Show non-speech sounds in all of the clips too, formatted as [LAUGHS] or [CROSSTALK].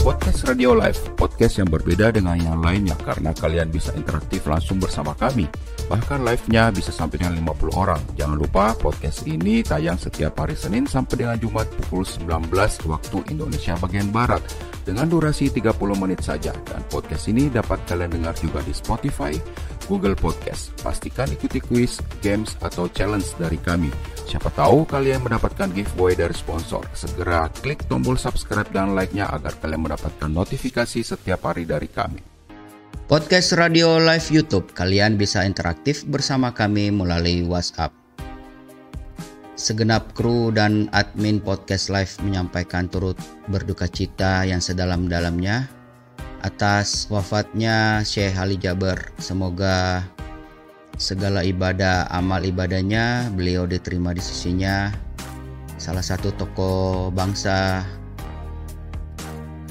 Podcast Radio Live, podcast yang berbeda dengan yang lainnya karena kalian bisa interaktif langsung bersama kami. Bahkan live-nya bisa sampai dengan 50 orang. Jangan lupa podcast ini tayang setiap hari Senin sampai dengan Jumat pukul 19 waktu Indonesia bagian Barat dengan durasi 30 menit saja. Dan podcast ini dapat kalian dengar juga di Spotify, Google Podcast. Pastikan ikuti quiz, games, atau challenge dari kami. Siapa tahu kalian mendapatkan giveaway dari sponsor. Segera klik tombol subscribe dan like-nya agar kalian mendapatkan notifikasi setiap hari dari kami. Podcast Radio Live YouTube, kalian bisa interaktif bersama kami melalui WhatsApp. Segenap kru dan admin Podcast Live menyampaikan turut berduka cita yang sedalam-dalamnya atas wafatnya Syekh Ali Jaber. Semoga segala ibadah, amal ibadahnya beliau diterima di sisinya. Salah satu tokoh bangsa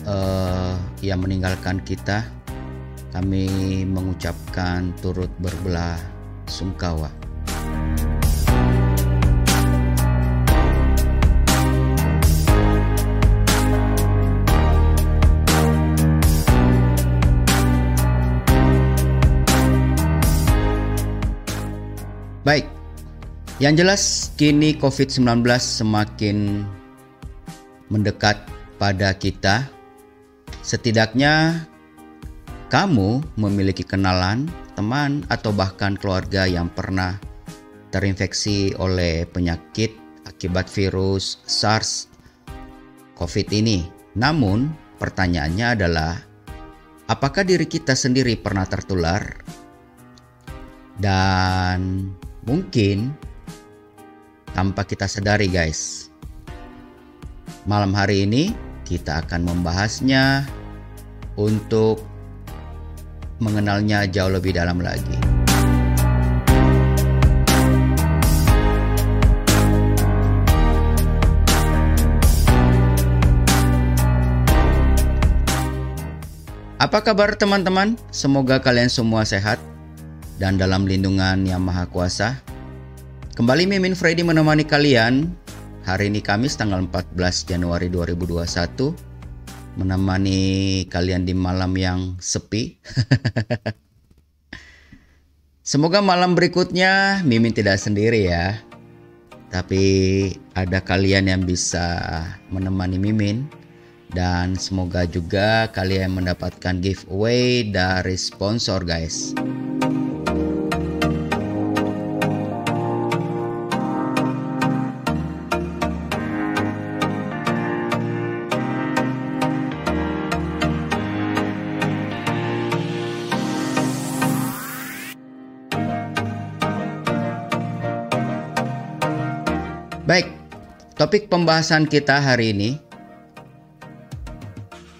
uh, yang meninggalkan kita, kami mengucapkan turut berbelah sungkawa. Baik, yang jelas kini COVID-19 semakin mendekat pada kita. Setidaknya kamu memiliki kenalan, teman, atau bahkan keluarga yang pernah terinfeksi oleh penyakit akibat virus SARS COVID ini. Namun, pertanyaannya adalah apakah diri kita sendiri pernah tertular? Dan Mungkin tanpa kita sadari guys. Malam hari ini kita akan membahasnya untuk mengenalnya jauh lebih dalam lagi. Apa kabar teman-teman? Semoga kalian semua sehat dan dalam lindungan Yang Maha Kuasa. Kembali Mimin Freddy menemani kalian hari ini Kamis tanggal 14 Januari 2021 menemani kalian di malam yang sepi. [LAUGHS] Semoga malam berikutnya Mimin tidak sendiri ya. Tapi ada kalian yang bisa menemani Mimin dan semoga juga kalian mendapatkan giveaway dari sponsor guys. Baik, topik pembahasan kita hari ini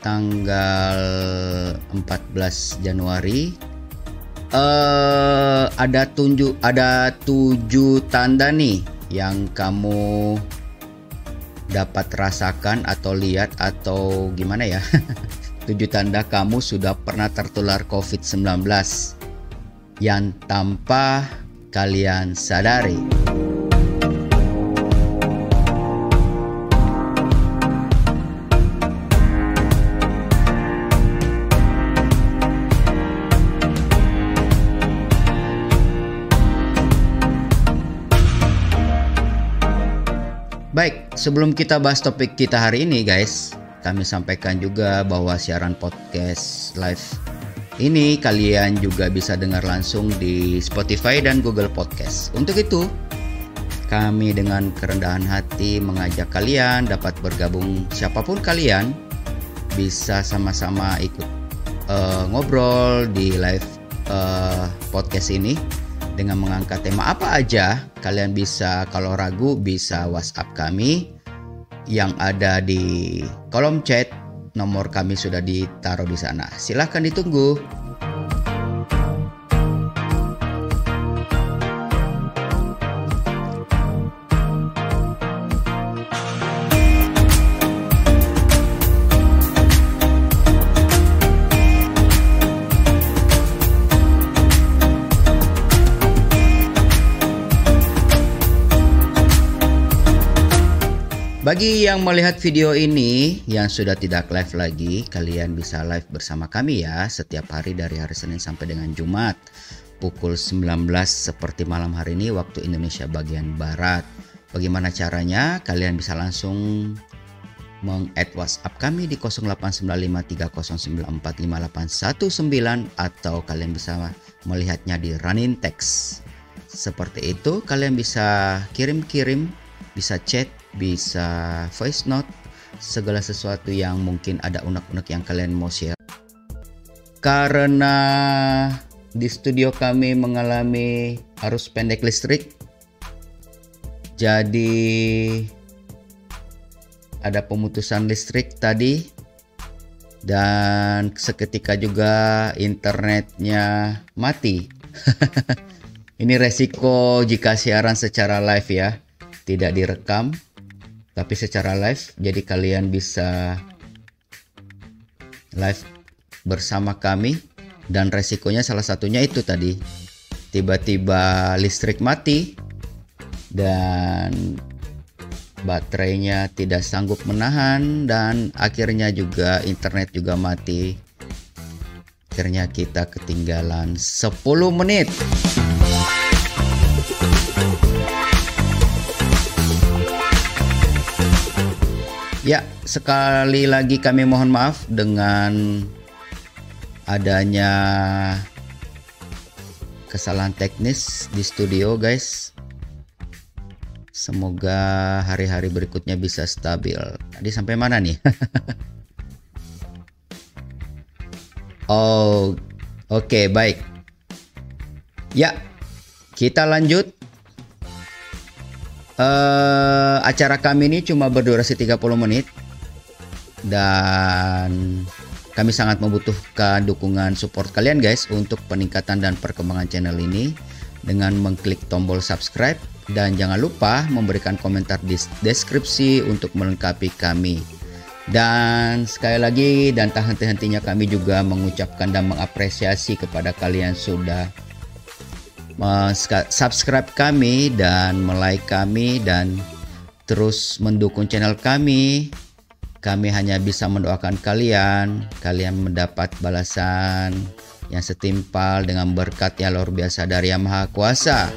tanggal 14 Januari uh, ada tunjuk ada tujuh tanda nih yang kamu dapat rasakan atau lihat atau gimana ya [LAUGHS] tujuh tanda kamu sudah pernah tertular COVID-19 yang tanpa kalian sadari. Baik, sebelum kita bahas topik kita hari ini guys, kami sampaikan juga bahwa siaran podcast live ini kalian juga bisa dengar langsung di Spotify dan Google Podcast. Untuk itu, kami dengan kerendahan hati mengajak kalian dapat bergabung siapa pun kalian bisa sama-sama ikut uh, ngobrol di live uh, podcast ini dengan mengangkat tema apa aja. Kalian bisa kalau ragu bisa WhatsApp kami yang ada di kolom chat. Nomor kami sudah ditaruh di sana. Silahkan ditunggu. Bagi yang melihat video ini yang sudah tidak live lagi, kalian bisa live bersama kami ya setiap hari dari hari Senin sampai dengan Jumat pukul 19 seperti malam hari ini waktu Indonesia bagian barat. Bagaimana caranya? Kalian bisa langsung meng-add WhatsApp kami di 089530945819 atau kalian bisa melihatnya di running text. Seperti itu, kalian bisa kirim-kirim, bisa chat bisa voice note, segala sesuatu yang mungkin ada unek-unek yang kalian mau share. Karena di studio kami mengalami arus pendek listrik, jadi ada pemutusan listrik tadi dan seketika juga internetnya mati. [LAUGHS] Ini resiko jika siaran secara live ya, tidak direkam tapi secara live jadi kalian bisa live bersama kami. Dan resikonya salah satunya itu tadi. Tiba-tiba listrik mati dan baterainya tidak sanggup menahan dan akhirnya juga internet juga mati. Akhirnya kita ketinggalan 10 menit Ya, sekali lagi kami mohon maaf dengan adanya kesalahan teknis di studio, guys. Semoga hari-hari berikutnya bisa stabil. Tadi sampai mana nih? [LAUGHS] oh, oke, okay, baik. Ya, kita lanjut Uh, acara kami ini cuma berdurasi 30 menit dan kami sangat membutuhkan dukungan support kalian guys untuk peningkatan dan perkembangan channel ini dengan mengklik tombol subscribe dan jangan lupa memberikan komentar di deskripsi untuk melengkapi kami. Dan sekali lagi dan tak henti-hentinya kami juga mengucapkan dan mengapresiasi kepada kalian sudah subscribe kami dan like kami dan terus mendukung channel kami. Kami hanya bisa mendoakan kalian, kalian mendapat balasan yang setimpal dengan berkat yang luar biasa dari Yang Maha Kuasa.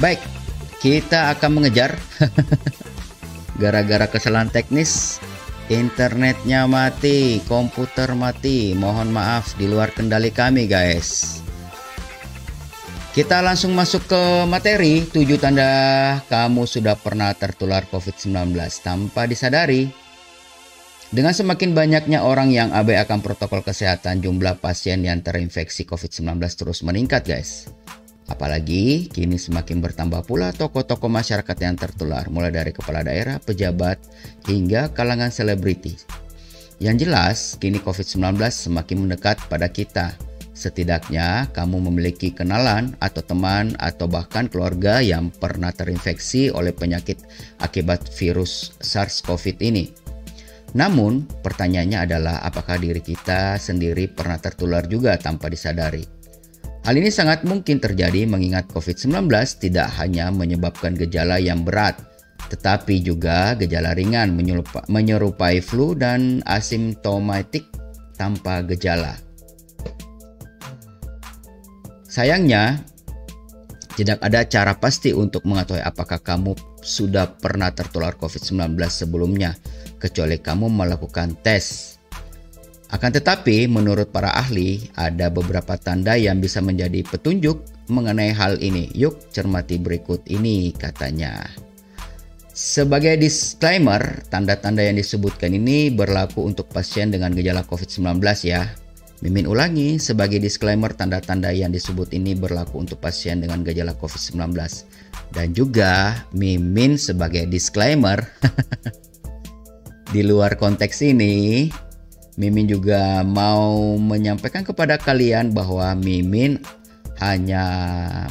Baik, kita akan mengejar. [LAUGHS] Gara-gara kesalahan teknis internetnya mati komputer mati. Mohon maaf di luar kendali kami guys. Kita langsung masuk ke materi. 7 tanda kamu sudah pernah tertular COVID-19 tanpa disadari dengan semakin banyaknya orang yang abai akan protokol kesehatan jumlah pasien yang terinfeksi COVID-19 terus meningkat guys Apalagi kini semakin bertambah pula tokoh-tokoh masyarakat yang tertular, mulai dari kepala daerah, pejabat, hingga kalangan selebriti. Yang jelas, kini COVID-19 semakin mendekat pada kita. Setidaknya kamu memiliki kenalan atau teman atau bahkan keluarga yang pernah terinfeksi oleh penyakit akibat virus SARS-CoV ini. Namun, pertanyaannya adalah apakah diri kita sendiri pernah tertular juga tanpa disadari? Hal ini sangat mungkin terjadi mengingat COVID-19 tidak hanya menyebabkan gejala yang berat, tetapi juga gejala ringan menyerupai flu dan asimptomatik tanpa gejala. Sayangnya, tidak ada cara pasti untuk mengetahui apakah kamu sudah pernah tertular COVID-19 sebelumnya, kecuali kamu melakukan tes. Akan tetapi, menurut para ahli, ada beberapa tanda yang bisa menjadi petunjuk mengenai hal ini. Yuk, cermati berikut ini, katanya. Sebagai disclaimer, tanda-tanda yang disebutkan ini berlaku untuk pasien dengan gejala COVID-19 ya. Mimin ulangi, sebagai disclaimer tanda-tanda yang disebut ini berlaku untuk pasien dengan gejala COVID-19. Dan juga Mimin sebagai disclaimer, [LAUGHS] di luar konteks ini, Mimin juga mau menyampaikan kepada kalian bahwa Mimin hanya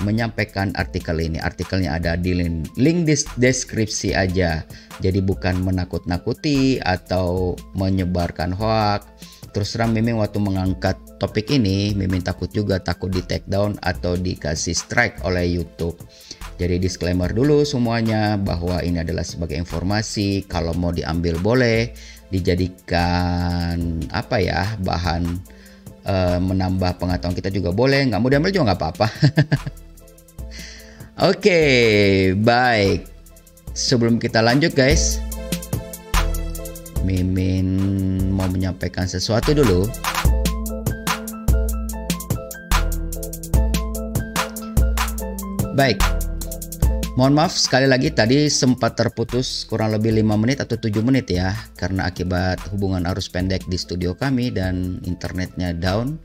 menyampaikan artikel ini. Artikelnya ada di link, link deskripsi aja. Jadi bukan menakut-nakuti atau menyebarkan hoax. Terus terang Mimin waktu mengangkat topik ini, Mimin takut juga takut di take down atau dikasih strike oleh YouTube. Jadi disclaimer dulu semuanya bahwa ini adalah sebagai informasi. Kalau mau diambil boleh, dijadikan apa ya bahan uh, menambah pengetahuan kita juga boleh. Nggak mau diambil juga nggak apa-apa. [LAUGHS] Oke okay, baik. Sebelum kita lanjut guys Mimin mau menyampaikan sesuatu dulu. Baik Mohon maaf sekali lagi tadi sempat terputus kurang lebih 5 menit atau 7 menit ya karena akibat hubungan arus pendek di studio kami dan internetnya down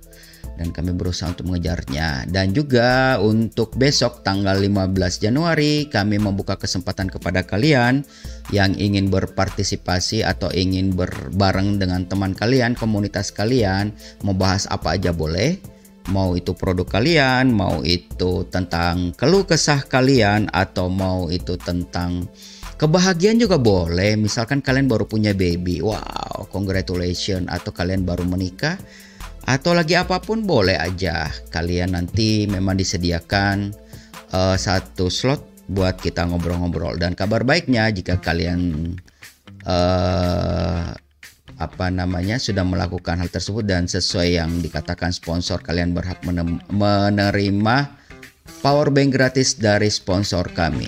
dan kami berusaha untuk mengejarnya. Dan juga untuk besok tanggal 15 Januari kami membuka kesempatan kepada kalian yang ingin berpartisipasi atau ingin berbareng dengan teman kalian komunitas kalian membahas apa aja boleh mau itu produk kalian, mau itu tentang keluh kesah kalian, atau mau itu tentang kebahagiaan juga boleh. Misalkan kalian baru punya baby, wow, congratulations, atau kalian baru menikah, atau lagi apa pun boleh aja. Kalian nanti memang disediakan uh, satu slot buat kita ngobrol-ngobrol. Dan kabar baiknya jika kalian uh, apa namanya sudah melakukan hal tersebut dan sesuai yang dikatakan sponsor kalian berhak menerima power bank gratis dari sponsor kami.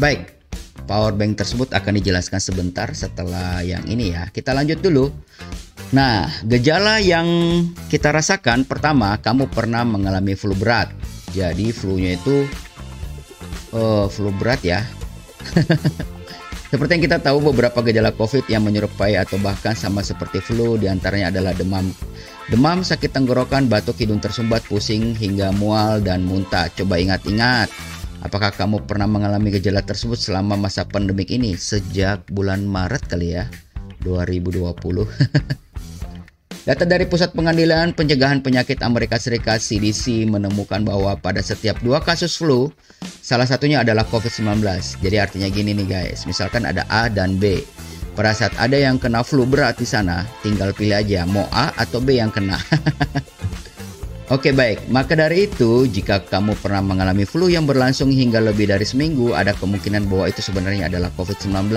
Baik, power bank tersebut akan dijelaskan sebentar setelah yang ini ya. Kita lanjut dulu. Nah, gejala yang kita rasakan pertama, kamu pernah mengalami flu berat. Jadi flu-nya itu uh, flu berat ya. [LAUGHS] seperti yang kita tahu beberapa gejala COVID yang menyerupai atau bahkan sama seperti flu di antaranya adalah demam, demam, sakit tenggorokan, batuk, hidung tersumbat, pusing hingga mual dan muntah. Coba ingat-ingat, apakah kamu pernah mengalami gejala tersebut selama masa pandemik ini sejak bulan Maret kali ya 2020? [LAUGHS] Data dari Pusat Pengadilan Pencegahan Penyakit Amerika Serikat CDC menemukan bahwa pada setiap dua kasus flu, salah satunya adalah COVID-19. Jadi artinya gini nih guys, misalkan ada A dan B. Pada saat ada yang kena flu berat di sana, tinggal pilih aja mau A atau B yang kena. [LAUGHS] Oke baik, maka dari itu jika kamu pernah mengalami flu yang berlangsung hingga lebih dari seminggu, ada kemungkinan bahwa itu sebenarnya adalah COVID-19.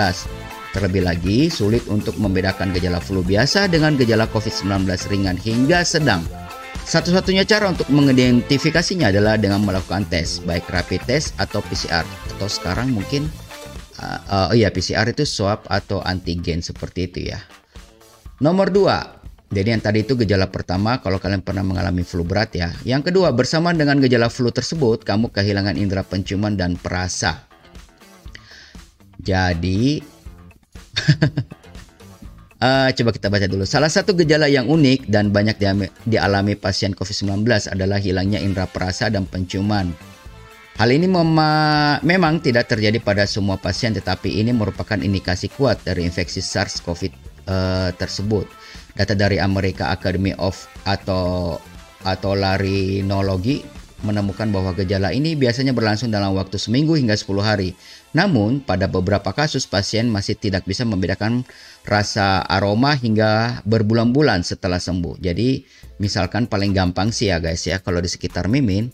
Terlebih lagi, sulit untuk membedakan gejala flu biasa dengan gejala COVID-19 ringan hingga sedang. Satu-satunya cara untuk mengidentifikasinya adalah dengan melakukan tes, baik rapid test atau PCR. Atau sekarang mungkin, uh, uh, oh iya PCR itu swab atau antigen seperti itu ya. Nomor dua, jadi yang tadi itu gejala pertama kalau kalian pernah mengalami flu berat ya. Yang kedua, bersamaan dengan gejala flu tersebut, kamu kehilangan indera penciuman dan perasa. Jadi uh, [LAUGHS] coba kita baca dulu. Salah satu gejala yang unik dan banyak dialami pasien COVID-19 adalah hilangnya indera perasa dan penciuman. Hal ini memang tidak terjadi pada semua pasien, tetapi ini merupakan indikasi kuat dari infeksi SARS-CoV uh, tersebut. Data dari Amerika Academy of atau atau Larinologi menemukan bahwa gejala ini biasanya berlangsung dalam waktu seminggu hingga 10 hari. Namun, pada beberapa kasus pasien masih tidak bisa membedakan rasa aroma hingga berbulan-bulan setelah sembuh. Jadi, misalkan paling gampang sih ya guys ya, kalau di sekitar Mimin,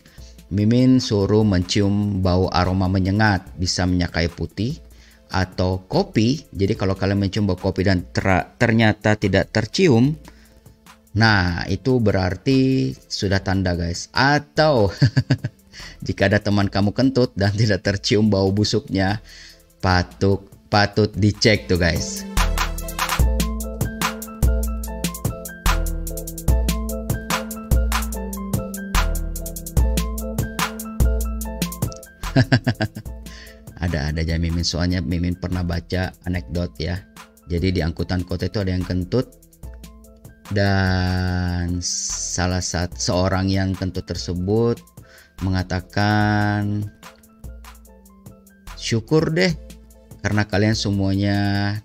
Mimin suruh mencium bau aroma menyengat, bisa menyakai putih atau kopi. Jadi kalau kalian mencium bau kopi dan ter ternyata tidak tercium, Nah, itu berarti sudah tanda guys. Atau [LAUGHS] jika ada teman kamu kentut dan tidak tercium bau busuknya, patut patut dicek tuh guys. [LAUGHS] ada ada aja mimin soalnya mimin pernah baca anekdot ya. Jadi di angkutan kota itu ada yang kentut dan salah satu seorang yang tentu tersebut mengatakan syukur deh karena kalian semuanya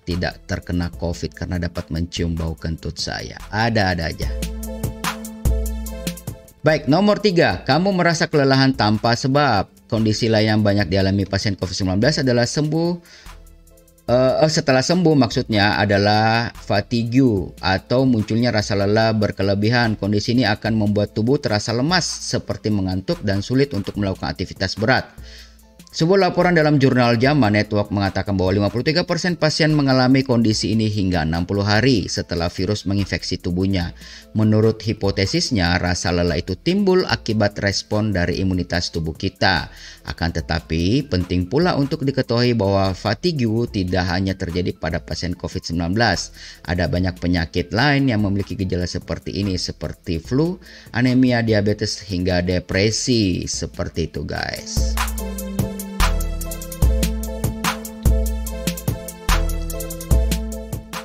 tidak terkena COVID karena dapat mencium bau kentut saya. Ada-ada aja. Baik, nomor tiga, kamu merasa kelelahan tanpa sebab. Kondisi lain yang banyak dialami pasien COVID-19 adalah sembuh uh, setelah sembuh maksudnya adalah fatigue atau munculnya rasa lelah berkelebihan. Kondisi ini akan membuat tubuh terasa lemas seperti mengantuk dan sulit untuk melakukan aktivitas berat. Sebuah laporan dalam jurnal JAMA Network mengatakan bahwa 53% pasien mengalami kondisi ini hingga 60 hari setelah virus menginfeksi tubuhnya. Menurut hipotesisnya, rasa lelah itu timbul akibat respon dari imunitas tubuh kita. Akan tetapi, penting pula untuk diketahui bahwa fatigue tidak hanya terjadi pada pasien COVID-19. Ada banyak penyakit lain yang memiliki gejala seperti ini seperti flu, anemia, diabetes, hingga depresi. Seperti itu guys.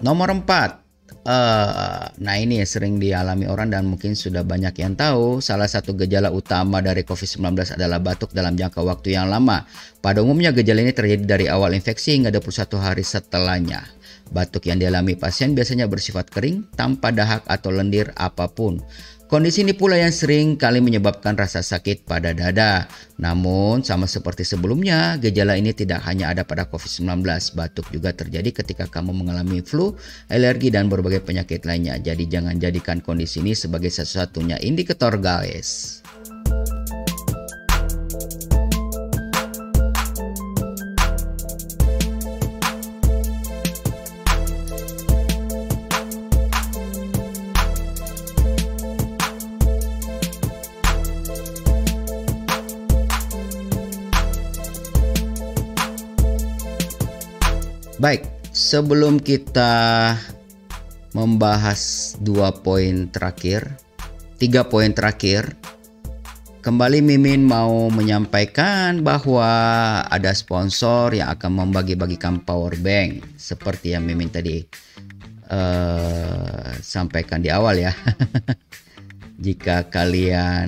Nomor 4. Uh, nah ini sering dialami orang dan mungkin sudah banyak yang tahu salah satu gejala utama dari COVID-19 adalah batuk dalam jangka waktu yang lama. Pada umumnya gejala ini terjadi dari awal infeksi hingga 21 hari setelahnya. Batuk yang dialami pasien biasanya bersifat kering tanpa dahak atau lendir apa pun. Kondisi ini pula yang sering kali menyebabkan rasa sakit pada dada. Namun, sama seperti sebelumnya, gejala ini tidak hanya ada pada COVID-19. Batuk juga terjadi ketika kamu mengalami flu, alergi, dan berbagai penyakit lainnya. Jadi jangan jadikan kondisi ini sebagai satu-satunya indikator guys. Sebelum kita membahas dua poin terakhir, tiga poin terakhir, kembali Mimin mau menyampaikan bahwa ada sponsor yang akan membagi-bagikan power bank seperti yang Mimin tadi uh, sampaikan di awal ya. [LAUGHS] Jika kalian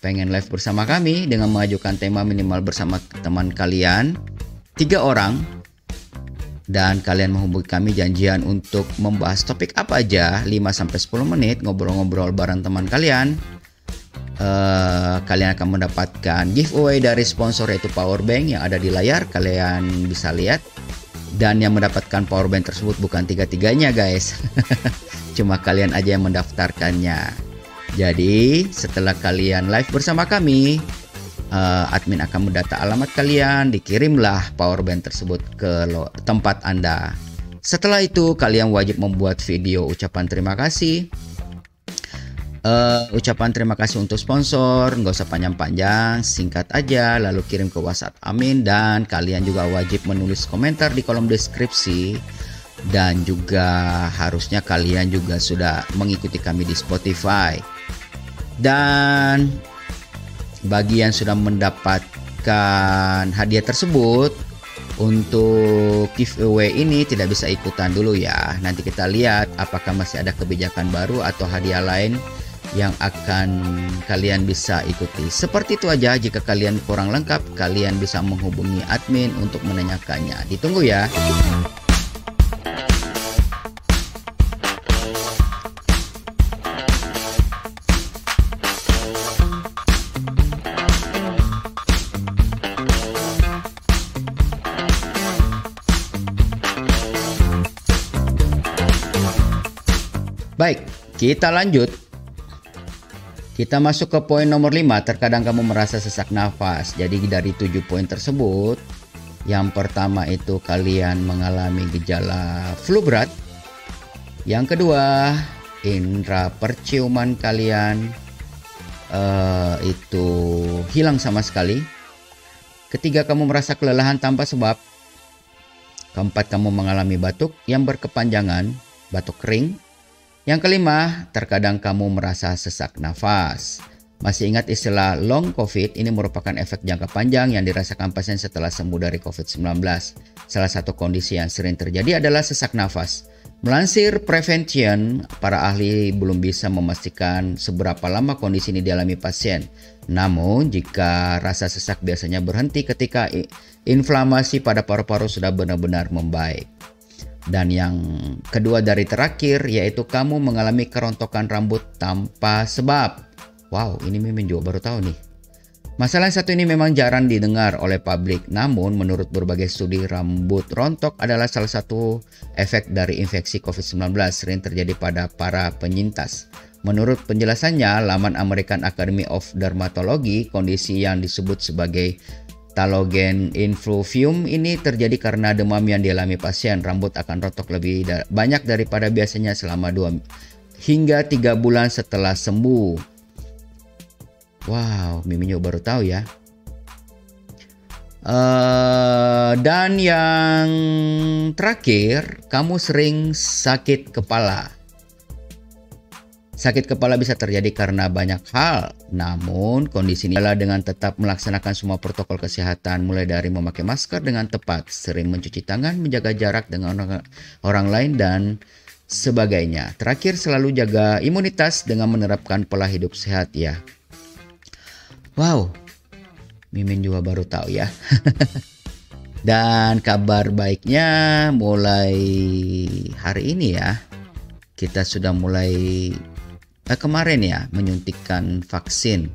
pengen live bersama kami dengan mengajukan tema minimal bersama teman kalian tiga orang dan kalian menghubungi kami janjian untuk membahas topik apa aja. 5-10 menit ngobrol-ngobrol bareng teman kalian. Uh, kalian akan mendapatkan giveaway dari sponsor yaitu powerbank yang ada di layar. Kalian bisa lihat. Dan yang mendapatkan powerbank tersebut bukan tiga-tiganya guys. [LAUGHS] Cuma kalian aja yang mendaftarkannya. Jadi setelah kalian live bersama kami uh, admin akan mendata alamat kalian, dikirimlah power bank tersebut ke tempat Anda. Setelah itu, kalian wajib membuat video ucapan terima kasih. Uh, ucapan terima kasih untuk sponsor, nggak usah panjang-panjang, singkat aja, lalu kirim ke WhatsApp Amin dan kalian juga wajib menulis komentar di kolom deskripsi dan juga harusnya kalian juga sudah mengikuti kami di Spotify. Dan bagi yang sudah mendapatkan hadiah tersebut untuk giveaway ini tidak bisa ikutan dulu ya. Nanti kita lihat apakah masih ada kebijakan baru atau hadiah lain yang akan kalian bisa ikuti. Seperti itu aja, jika kalian kurang lengkap, kalian bisa menghubungi admin untuk menanyakannya. Ditunggu ya. Baik, kita lanjut. Kita masuk ke poin nomor 5. Terkadang kamu merasa sesak nafas. Jadi dari 7 poin tersebut, yang pertama itu kalian mengalami gejala flu berat. Yang kedua, indera perciuman kalian uh, itu hilang sama sekali. Ketiga, kamu merasa kelelahan tanpa sebab. Keempat, kamu mengalami batuk yang berkepanjangan, batuk kering yang kelima, terkadang kamu merasa sesak nafas. Masih ingat istilah long COVID ini merupakan efek jangka panjang yang dirasakan pasien setelah sembuh dari COVID-19. Salah satu kondisi yang sering terjadi adalah sesak nafas. Melansir Prevention, para ahli belum bisa memastikan seberapa lama kondisi ini dialami pasien. Namun, jika rasa sesak biasanya berhenti ketika inflamasi pada paru-paru sudah benar-benar membaik. Dan yang kedua dari terakhir yaitu kamu mengalami kerontokan rambut tanpa sebab. Wow, ini Mimin juga baru tahu nih. Masalah satu ini memang jarang didengar oleh publik, namun menurut berbagai studi rambut rontok adalah salah satu efek dari infeksi COVID-19 sering terjadi pada para penyintas. Menurut penjelasannya, laman American Academy of Dermatology, kondisi yang disebut sebagai talogen influvium ini terjadi karena demam yang dialami pasien. Rambut akan rontok lebih da banyak daripada biasanya selama 2 hingga 3 bulan setelah sembuh. Wow, Miminyo baru tahu ya. Uh, dan yang terakhir, kamu sering sakit kepala. Sakit kepala bisa terjadi karena banyak hal, namun kondisi ini adalah dengan tetap melaksanakan semua protokol kesehatan mulai dari memakai masker dengan tepat, sering mencuci tangan, menjaga jarak dengan orang, orang lain dan sebagainya. Terakhir selalu jaga imunitas dengan menerapkan pola hidup sehat ya. Wow, Mimin juga baru tahu ya. [LAUGHS] Dan kabar baiknya mulai hari ini ya, kita sudah mulai eh, kemarin ya menyuntikkan vaksin.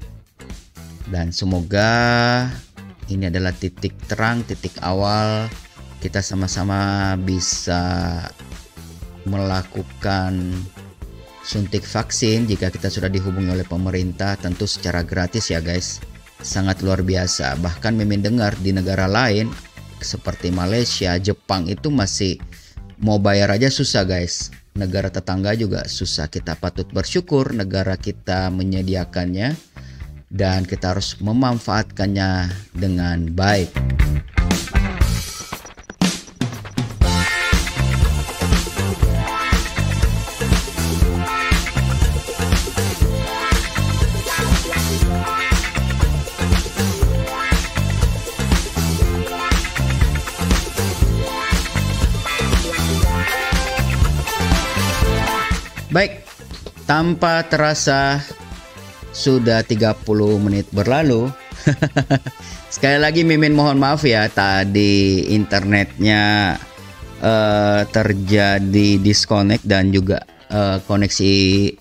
Dan semoga ini adalah titik terang, titik awal kita sama-sama bisa melakukan suntik vaksin jika kita sudah dihubungi oleh pemerintah tentu secara gratis ya guys. Sangat luar biasa. Bahkan mimin dengar di negara lain seperti Malaysia, Jepang itu masih mau bayar aja susah guys. Negara tetangga juga susah. Kita patut bersyukur negara kita menyediakannya dan kita harus memanfaatkannya dengan baik. Tanpa terasa sudah 30 menit berlalu. [LAUGHS] Sekali lagi Mimin mohon maaf ya tadi internetnya uh, terjadi disconnect dan juga uh, koneksi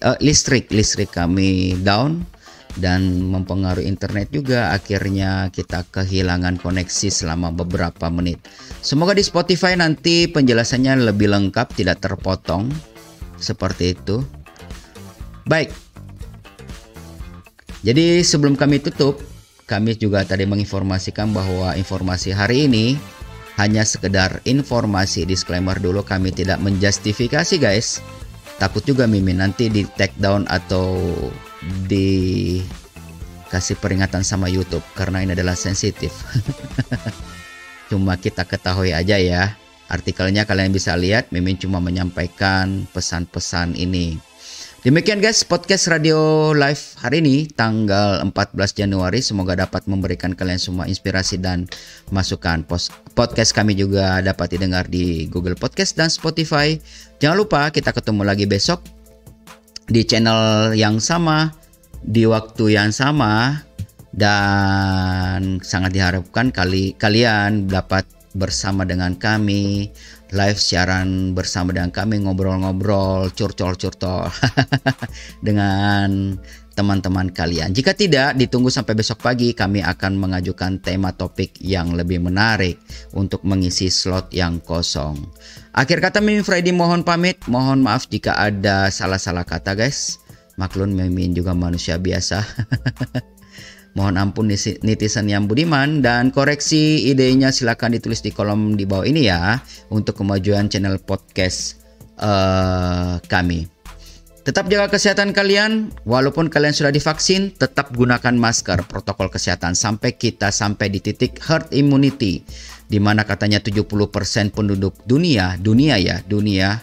uh, listrik listrik kami down dan mempengaruhi internet juga akhirnya kita kehilangan koneksi selama beberapa menit. Semoga di Spotify nanti penjelasannya lebih lengkap tidak terpotong seperti itu. Baik. Jadi sebelum kami tutup, kami juga tadi menginformasikan bahwa informasi hari ini hanya sekedar informasi disclaimer dulu kami tidak menjustifikasi guys. Takut juga Mimin nanti di take down atau di kasih peringatan sama YouTube karena ini adalah sensitif. [LAUGHS] Cuma kita ketahui aja ya. Artikelnya kalian bisa lihat, Mimin cuma menyampaikan pesan-pesan ini. Demikian guys podcast radio live hari ini tanggal 14 Januari semoga dapat memberikan kalian semua inspirasi dan masukan. Podcast kami juga dapat didengar di Google Podcast dan Spotify. Jangan lupa kita ketemu lagi besok di channel yang sama di waktu yang sama dan sangat diharapkan kali kalian dapat bersama dengan kami, live siaran bersama dengan kami ngobrol-ngobrol, curcol-curcol [LAUGHS] dengan teman-teman kalian. Jika tidak, ditunggu sampai besok pagi kami akan mengajukan tema topik yang lebih menarik untuk mengisi slot yang kosong. Akhir kata Mimin Freddy mohon pamit, mohon maaf jika ada salah-salah kata guys. Maklum Mimin juga manusia biasa. [LAUGHS] Mohon ampun netizen yang budiman dan koreksi idenya silakan ditulis di kolom di bawah ini ya untuk kemajuan channel podcast uh, kami. Tetap jaga kesehatan kalian, walaupun kalian sudah divaksin, tetap gunakan masker protokol kesehatan sampai kita sampai di titik herd immunity di mana katanya 70% penduduk dunia, dunia ya, dunia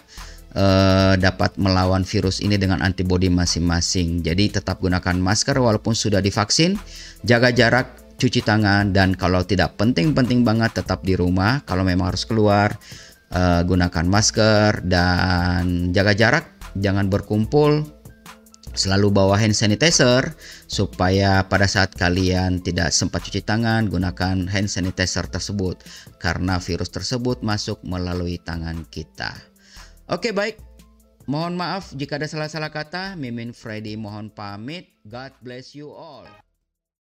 uh, dapat melawan virus ini dengan antibodi masing-masing. Jadi tetap gunakan masker walaupun sudah divaksin, jaga jarak, cuci tangan dan kalau tidak penting-penting banget tetap di rumah. Kalau memang harus keluar, uh, gunakan masker dan jaga jarak, jangan berkumpul Selalu bawa hand sanitizer supaya pada saat kalian tidak sempat cuci tangan gunakan hand sanitizer tersebut karena virus tersebut masuk melalui tangan kita. Oke baik, mohon maaf jika ada salah-salah kata. Mimin Freddy mohon pamit. God bless you all.